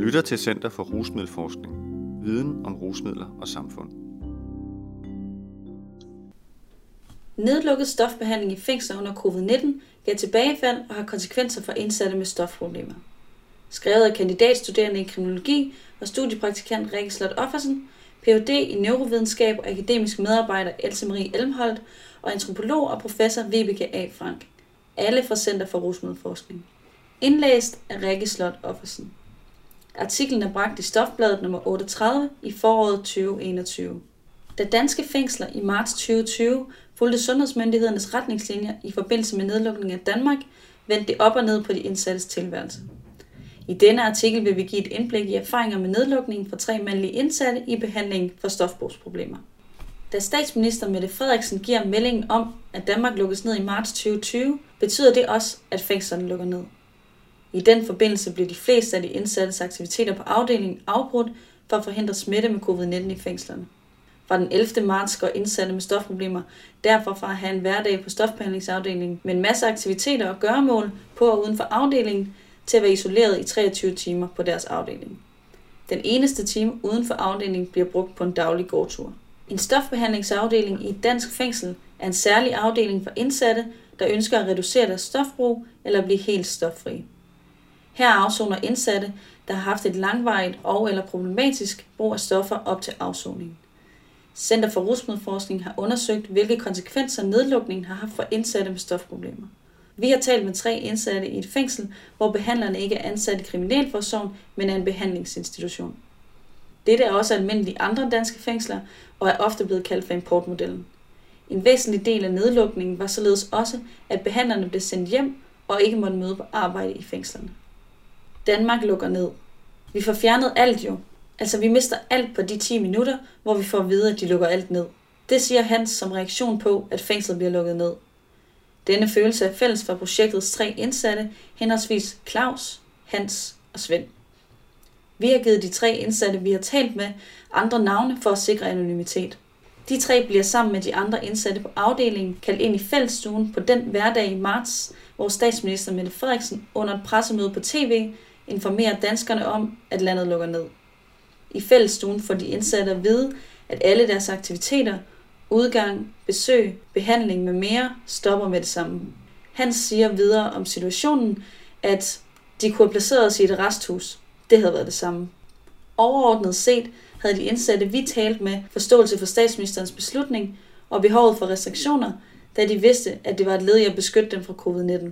lytter til Center for Rusmiddelforskning. Viden om rusmidler og samfund. Nedlukket stofbehandling i fængsler under covid-19 gav tilbagefald og har konsekvenser for indsatte med stofproblemer. Skrevet af kandidatstuderende i kriminologi og studiepraktikant Rikke Slot Offersen, Ph.D. i neurovidenskab og akademisk medarbejder Else Marie Elmholdt og antropolog og professor Vibeke A. Frank. Alle fra Center for Rusmiddelforskning. Indlæst af Rikke Slot Offersen. Artiklen er bragt i Stofbladet nummer 38 i foråret 2021. Da danske fængsler i marts 2020 fulgte sundhedsmyndighedernes retningslinjer i forbindelse med nedlukningen af Danmark, vendte det op og ned på de indsattes tilværelse. I denne artikel vil vi give et indblik i erfaringer med nedlukningen for tre mandlige indsatte i behandling for stofbrugsproblemer. Da statsminister Mette Frederiksen giver meldingen om, at Danmark lukkes ned i marts 2020, betyder det også, at fængslerne lukker ned. I den forbindelse blev de fleste af de indsattes aktiviteter på afdelingen afbrudt for at forhindre smitte med covid-19 i fængslerne. Fra den 11. marts går indsatte med stofproblemer derfor fra at have en hverdag på stofbehandlingsafdelingen med en masse aktiviteter og gøremål på og uden for afdelingen til at være isoleret i 23 timer på deres afdeling. Den eneste time uden for afdelingen bliver brugt på en daglig gårdtur. En stofbehandlingsafdeling i et dansk fængsel er en særlig afdeling for indsatte, der ønsker at reducere deres stofbrug eller blive helt stoffri. Her afsoner indsatte, der har haft et langvarigt og eller problematisk brug af stoffer op til afsoningen. Center for Rusmiddelforskning har undersøgt, hvilke konsekvenser nedlukningen har haft for indsatte med stofproblemer. Vi har talt med tre indsatte i et fængsel, hvor behandlerne ikke er ansat i kriminalforsorgen, men er en behandlingsinstitution. Dette er også almindeligt i andre danske fængsler og er ofte blevet kaldt for importmodellen. En væsentlig del af nedlukningen var således også, at behandlerne blev sendt hjem og ikke måtte møde på arbejde i fængslerne. Danmark lukker ned. Vi får fjernet alt jo. Altså vi mister alt på de 10 minutter, hvor vi får at vide, at de lukker alt ned. Det siger Hans som reaktion på, at fængslet bliver lukket ned. Denne følelse er fælles for projektets tre indsatte, henholdsvis Claus, Hans og Svend. Vi har givet de tre indsatte, vi har talt med, andre navne for at sikre anonymitet. De tre bliver sammen med de andre indsatte på afdelingen kaldt ind i fællesstuen på den hverdag i marts, hvor statsminister Mette Frederiksen under et pressemøde på tv informerer danskerne om, at landet lukker ned. I fællesstuen får de indsatte at vide, at alle deres aktiviteter, udgang, besøg, behandling med mere, stopper med det samme. Han siger videre om situationen, at de kunne have placeret os i et resthus. Det havde været det samme. Overordnet set havde de indsatte, vi talte med, forståelse for statsministerens beslutning og behovet for restriktioner, da de vidste, at det var et led i at beskytte dem fra covid-19.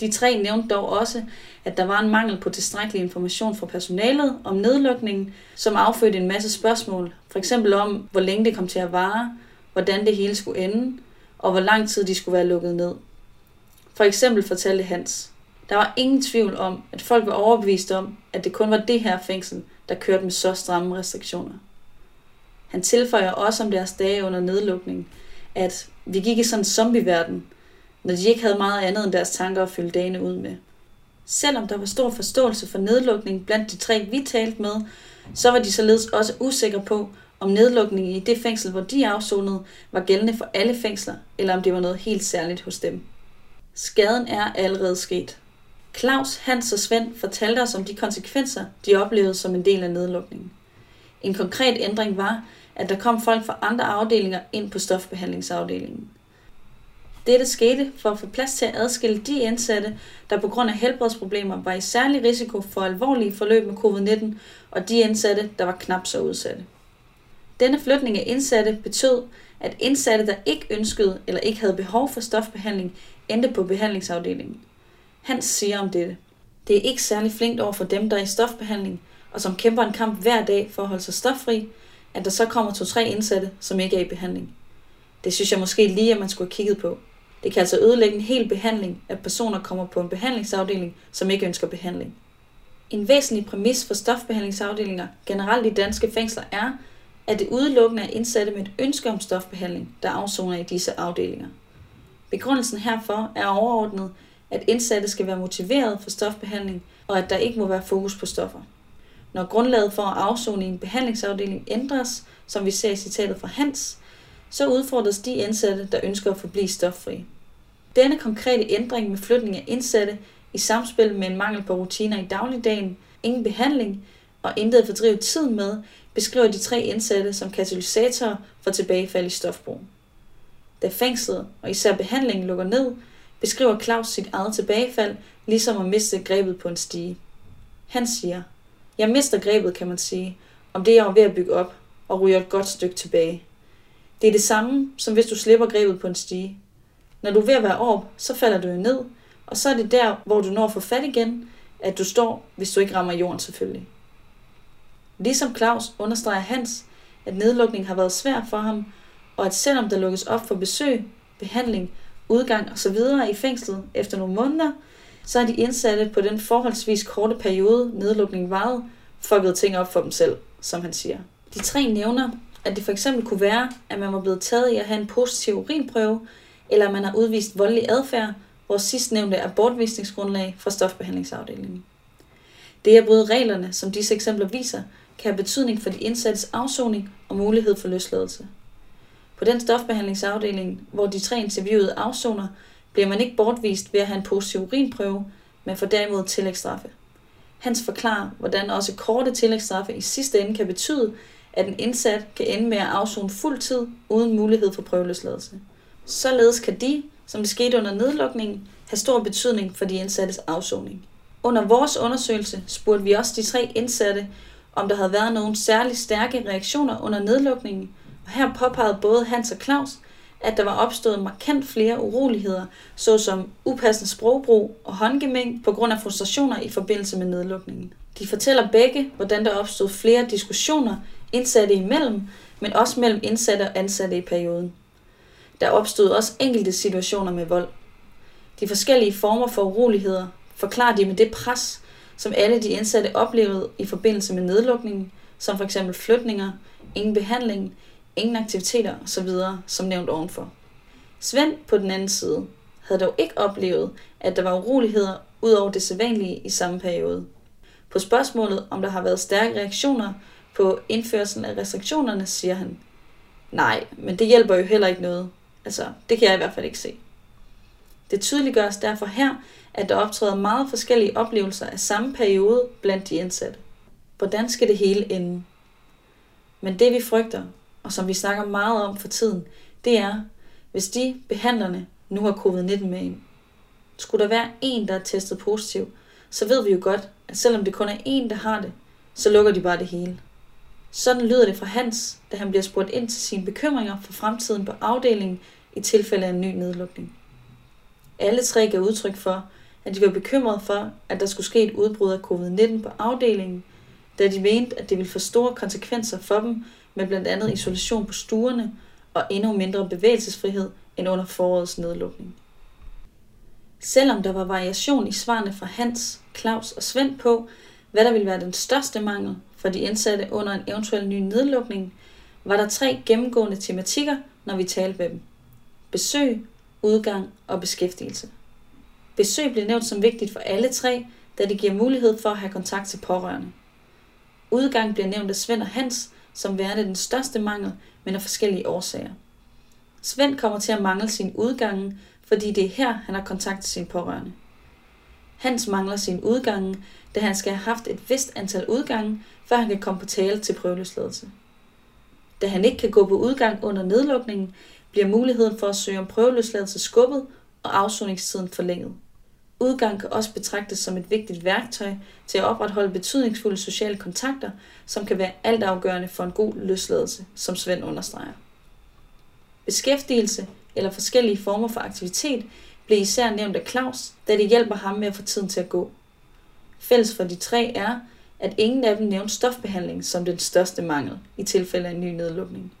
De tre nævnte dog også, at der var en mangel på tilstrækkelig information fra personalet om nedlukningen, som affødte en masse spørgsmål, for eksempel om, hvor længe det kom til at vare, hvordan det hele skulle ende, og hvor lang tid de skulle være lukket ned. For eksempel fortalte Hans, der var ingen tvivl om, at folk var overbevist om, at det kun var det her fængsel, der kørte med så stramme restriktioner. Han tilføjer også om deres dage under nedlukningen, at vi gik i sådan en zombieverden, verden når de ikke havde meget andet end deres tanker at fylde dagene ud med. Selvom der var stor forståelse for nedlukning blandt de tre, vi talte med, så var de således også usikre på, om nedlukningen i det fængsel, hvor de afsonede, var gældende for alle fængsler, eller om det var noget helt særligt hos dem. Skaden er allerede sket. Claus, Hans og Svend fortalte os om de konsekvenser, de oplevede som en del af nedlukningen. En konkret ændring var, at der kom folk fra andre afdelinger ind på stofbehandlingsafdelingen. Dette skete for at få plads til at adskille de indsatte, der på grund af helbredsproblemer var i særlig risiko for alvorlige forløb med covid-19, og de indsatte, der var knap så udsatte. Denne flytning af indsatte betød, at indsatte, der ikke ønskede eller ikke havde behov for stofbehandling, endte på behandlingsafdelingen. Han siger om dette. Det er ikke særlig flinkt over for dem, der er i stofbehandling, og som kæmper en kamp hver dag for at holde sig stoffri, at der så kommer to-tre indsatte, som ikke er i behandling. Det synes jeg måske lige, at man skulle have kigget på. Det kan altså ødelægge en hel behandling, at personer kommer på en behandlingsafdeling, som ikke ønsker behandling. En væsentlig præmis for stofbehandlingsafdelinger generelt i danske fængsler er, at det udelukkende er indsatte med et ønske om stofbehandling, der afsoner i disse afdelinger. Begrundelsen herfor er overordnet, at indsatte skal være motiveret for stofbehandling, og at der ikke må være fokus på stoffer. Når grundlaget for at afzone i en behandlingsafdeling ændres, som vi ser i citatet fra Hans, så udfordres de indsatte, der ønsker at forblive stoffri. Denne konkrete ændring med flytning af indsatte i samspil med en mangel på rutiner i dagligdagen ingen behandling og intet at fordrive tiden med, beskriver de tre indsatte som katalysatorer for tilbagefald i stofbrug. Da fængslet og især behandlingen lukker ned, beskriver Claus sit eget tilbagefald, ligesom at miste grebet på en stige. Han siger, jeg mister grebet, kan man sige, om det jeg var ved at bygge op, og ryger et godt stykke tilbage. Det er det samme, som hvis du slipper grebet på en stige. Når du er ved at være op, så falder du jo ned, og så er det der, hvor du når at få fat igen, at du står, hvis du ikke rammer jorden selvfølgelig. Ligesom Claus understreger Hans, at nedlukningen har været svær for ham, og at selvom der lukkes op for besøg, behandling, udgang osv. i fængslet efter nogle måneder, så er de indsatte på den forholdsvis korte periode, nedlukningen varede, fucket ting op for dem selv, som han siger. De tre nævner, at det for eksempel kunne være, at man var blevet taget i at have en positiv urinprøve, eller at man har udvist voldelig adfærd, hvor sidstnævnte er bortvisningsgrundlag fra stofbehandlingsafdelingen. Det er både reglerne, som disse eksempler viser, kan have betydning for de indsattes afsoning og mulighed for løsladelse. På den stofbehandlingsafdeling, hvor de tre interviewede afsoner, bliver man ikke bortvist ved at have en positiv urinprøve, men får derimod tillægsstraffe. Hans forklarer, hvordan også korte tillægsstraffe i sidste ende kan betyde, at en indsat kan ende med at afzone fuld tid uden mulighed for prøveløsladelse. Således kan de, som det skete under nedlukningen, have stor betydning for de indsattes afsoning. Under vores undersøgelse spurgte vi også de tre indsatte, om der havde været nogle særligt stærke reaktioner under nedlukningen, og her påpegede både Hans og Claus, at der var opstået markant flere uroligheder, såsom upassende sprogbrug og håndgemæng på grund af frustrationer i forbindelse med nedlukningen. De fortæller begge, hvordan der opstod flere diskussioner indsatte imellem, men også mellem indsatte og ansatte i perioden. Der opstod også enkelte situationer med vold. De forskellige former for uroligheder forklarer de med det pres, som alle de indsatte oplevede i forbindelse med nedlukningen, som f.eks. flytninger, ingen behandling, ingen aktiviteter osv., som nævnt ovenfor. Svend på den anden side havde dog ikke oplevet, at der var uroligheder ud over det sædvanlige i samme periode. På spørgsmålet, om der har været stærke reaktioner på indførelsen af restriktionerne, siger han, nej, men det hjælper jo heller ikke noget. Altså, det kan jeg i hvert fald ikke se. Det tydeliggøres derfor her, at der optræder meget forskellige oplevelser af samme periode blandt de indsatte. Hvordan skal det hele ende? Men det vi frygter, og som vi snakker meget om for tiden, det er, hvis de behandlerne nu har covid-19 med ind. Skulle der være en, der er testet positiv, så ved vi jo godt, at selvom det kun er en, der har det, så lukker de bare det hele. Sådan lyder det fra Hans, da han bliver spurgt ind til sine bekymringer for fremtiden på afdelingen i tilfælde af en ny nedlukning. Alle tre gav udtryk for, at de var bekymrede for, at der skulle ske et udbrud af covid-19 på afdelingen, da de mente, at det ville få store konsekvenser for dem med blandt andet isolation på stuerne og endnu mindre bevægelsesfrihed end under forårets nedlukning. Selvom der var variation i svarene fra Hans, Claus og Svend på, hvad der ville være den største mangel for de indsatte under en eventuel ny nedlukning, var der tre gennemgående tematikker, når vi talte med dem. Besøg, udgang og beskæftigelse. Besøg blev nævnt som vigtigt for alle tre, da det giver mulighed for at have kontakt til pårørende. Udgang bliver nævnt af Svend og Hans som værende den største mangel, men af forskellige årsager. Svend kommer til at mangle sin udgange, fordi det er her, han har kontakt til sin pårørende. Hans mangler sin udgange, da han skal have haft et vist antal udgange, før han kan komme på tale til prøveløsladelse. Da han ikke kan gå på udgang under nedlukningen, bliver muligheden for at søge om prøveløsladelse skubbet og afsoningstiden forlænget. Udgang kan også betragtes som et vigtigt værktøj til at opretholde betydningsfulde sociale kontakter, som kan være altafgørende for en god løsladelse, som Svend understreger. Beskæftigelse eller forskellige former for aktivitet blev især nævnt af Claus, da det hjælper ham med at få tiden til at gå. Fælles for de tre er, at ingen af dem nævnte stofbehandling som den største mangel i tilfælde af en ny nedlukning.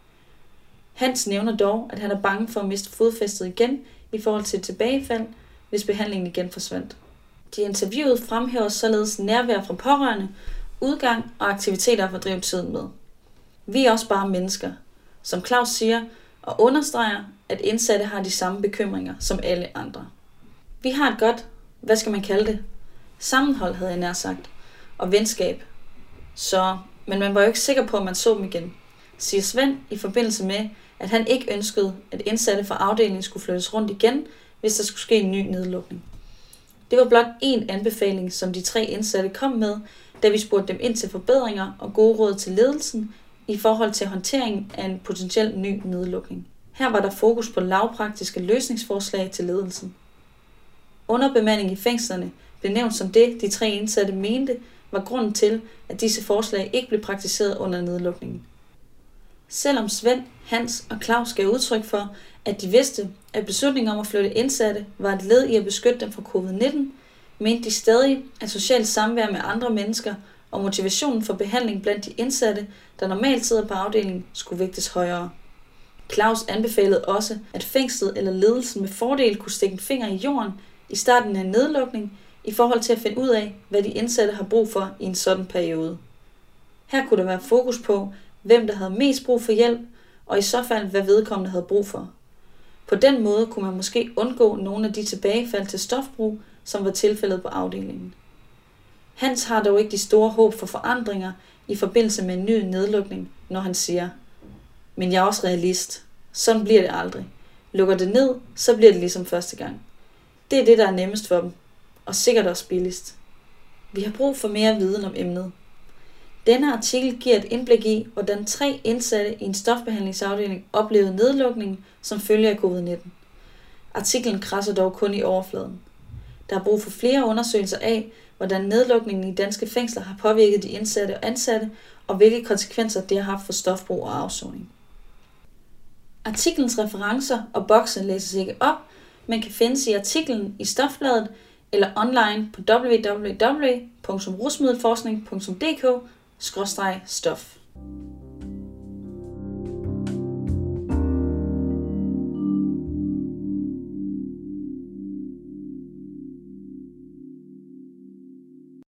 Hans nævner dog, at han er bange for at miste fodfæstet igen i forhold til tilbagefald, hvis behandlingen igen forsvandt. De interviewede fremhæver således nærvær fra pårørende, udgang og aktiviteter at fordrive tiden med. Vi er også bare mennesker, som Claus siger, og understreger, at indsatte har de samme bekymringer som alle andre. Vi har et godt, hvad skal man kalde det, sammenhold, havde jeg nær sagt, og venskab. Så, men man var jo ikke sikker på, at man så dem igen, siger Svend i forbindelse med, at han ikke ønskede, at indsatte fra afdelingen skulle flyttes rundt igen, hvis der skulle ske en ny nedlukning. Det var blot én anbefaling, som de tre indsatte kom med, da vi spurgte dem ind til forbedringer og gode råd til ledelsen i forhold til håndteringen af en potentiel ny nedlukning. Her var der fokus på lavpraktiske løsningsforslag til ledelsen. Underbemanding i fængslerne blev nævnt som det, de tre indsatte mente, var grunden til, at disse forslag ikke blev praktiseret under nedlukningen. Selvom Svend, Hans og Claus gav udtryk for, at de vidste, at beslutningen om at flytte indsatte var et led i at beskytte dem fra covid-19, mente de stadig, at socialt samvær med andre mennesker og motivationen for behandling blandt de indsatte, der normalt sidder på afdelingen, skulle vægtes højere. Claus anbefalede også, at fængslet eller ledelsen med fordel kunne stikke en finger i jorden i starten af en nedlukning i forhold til at finde ud af, hvad de indsatte har brug for i en sådan periode. Her kunne der være fokus på, hvem der havde mest brug for hjælp, og i så fald, hvad vedkommende havde brug for. På den måde kunne man måske undgå nogle af de tilbagefald til stofbrug, som var tilfældet på afdelingen. Hans har dog ikke de store håb for forandringer i forbindelse med en ny nedlukning, når han siger, men jeg er også realist. Sådan bliver det aldrig. Lukker det ned, så bliver det ligesom første gang. Det er det, der er nemmest for dem, og sikkert også billigst. Vi har brug for mere viden om emnet. Denne artikel giver et indblik i, hvordan tre indsatte i en stofbehandlingsafdeling oplevede nedlukningen som følge af covid-19. Artiklen krasser dog kun i overfladen. Der er brug for flere undersøgelser af, hvordan nedlukningen i danske fængsler har påvirket de indsatte og ansatte, og hvilke konsekvenser det har haft for stofbrug og afsoning. Artiklens referencer og bokse læses ikke op, men kan findes i artiklen i Stofbladet eller online på www.rusmiddelforskning.dk-stof.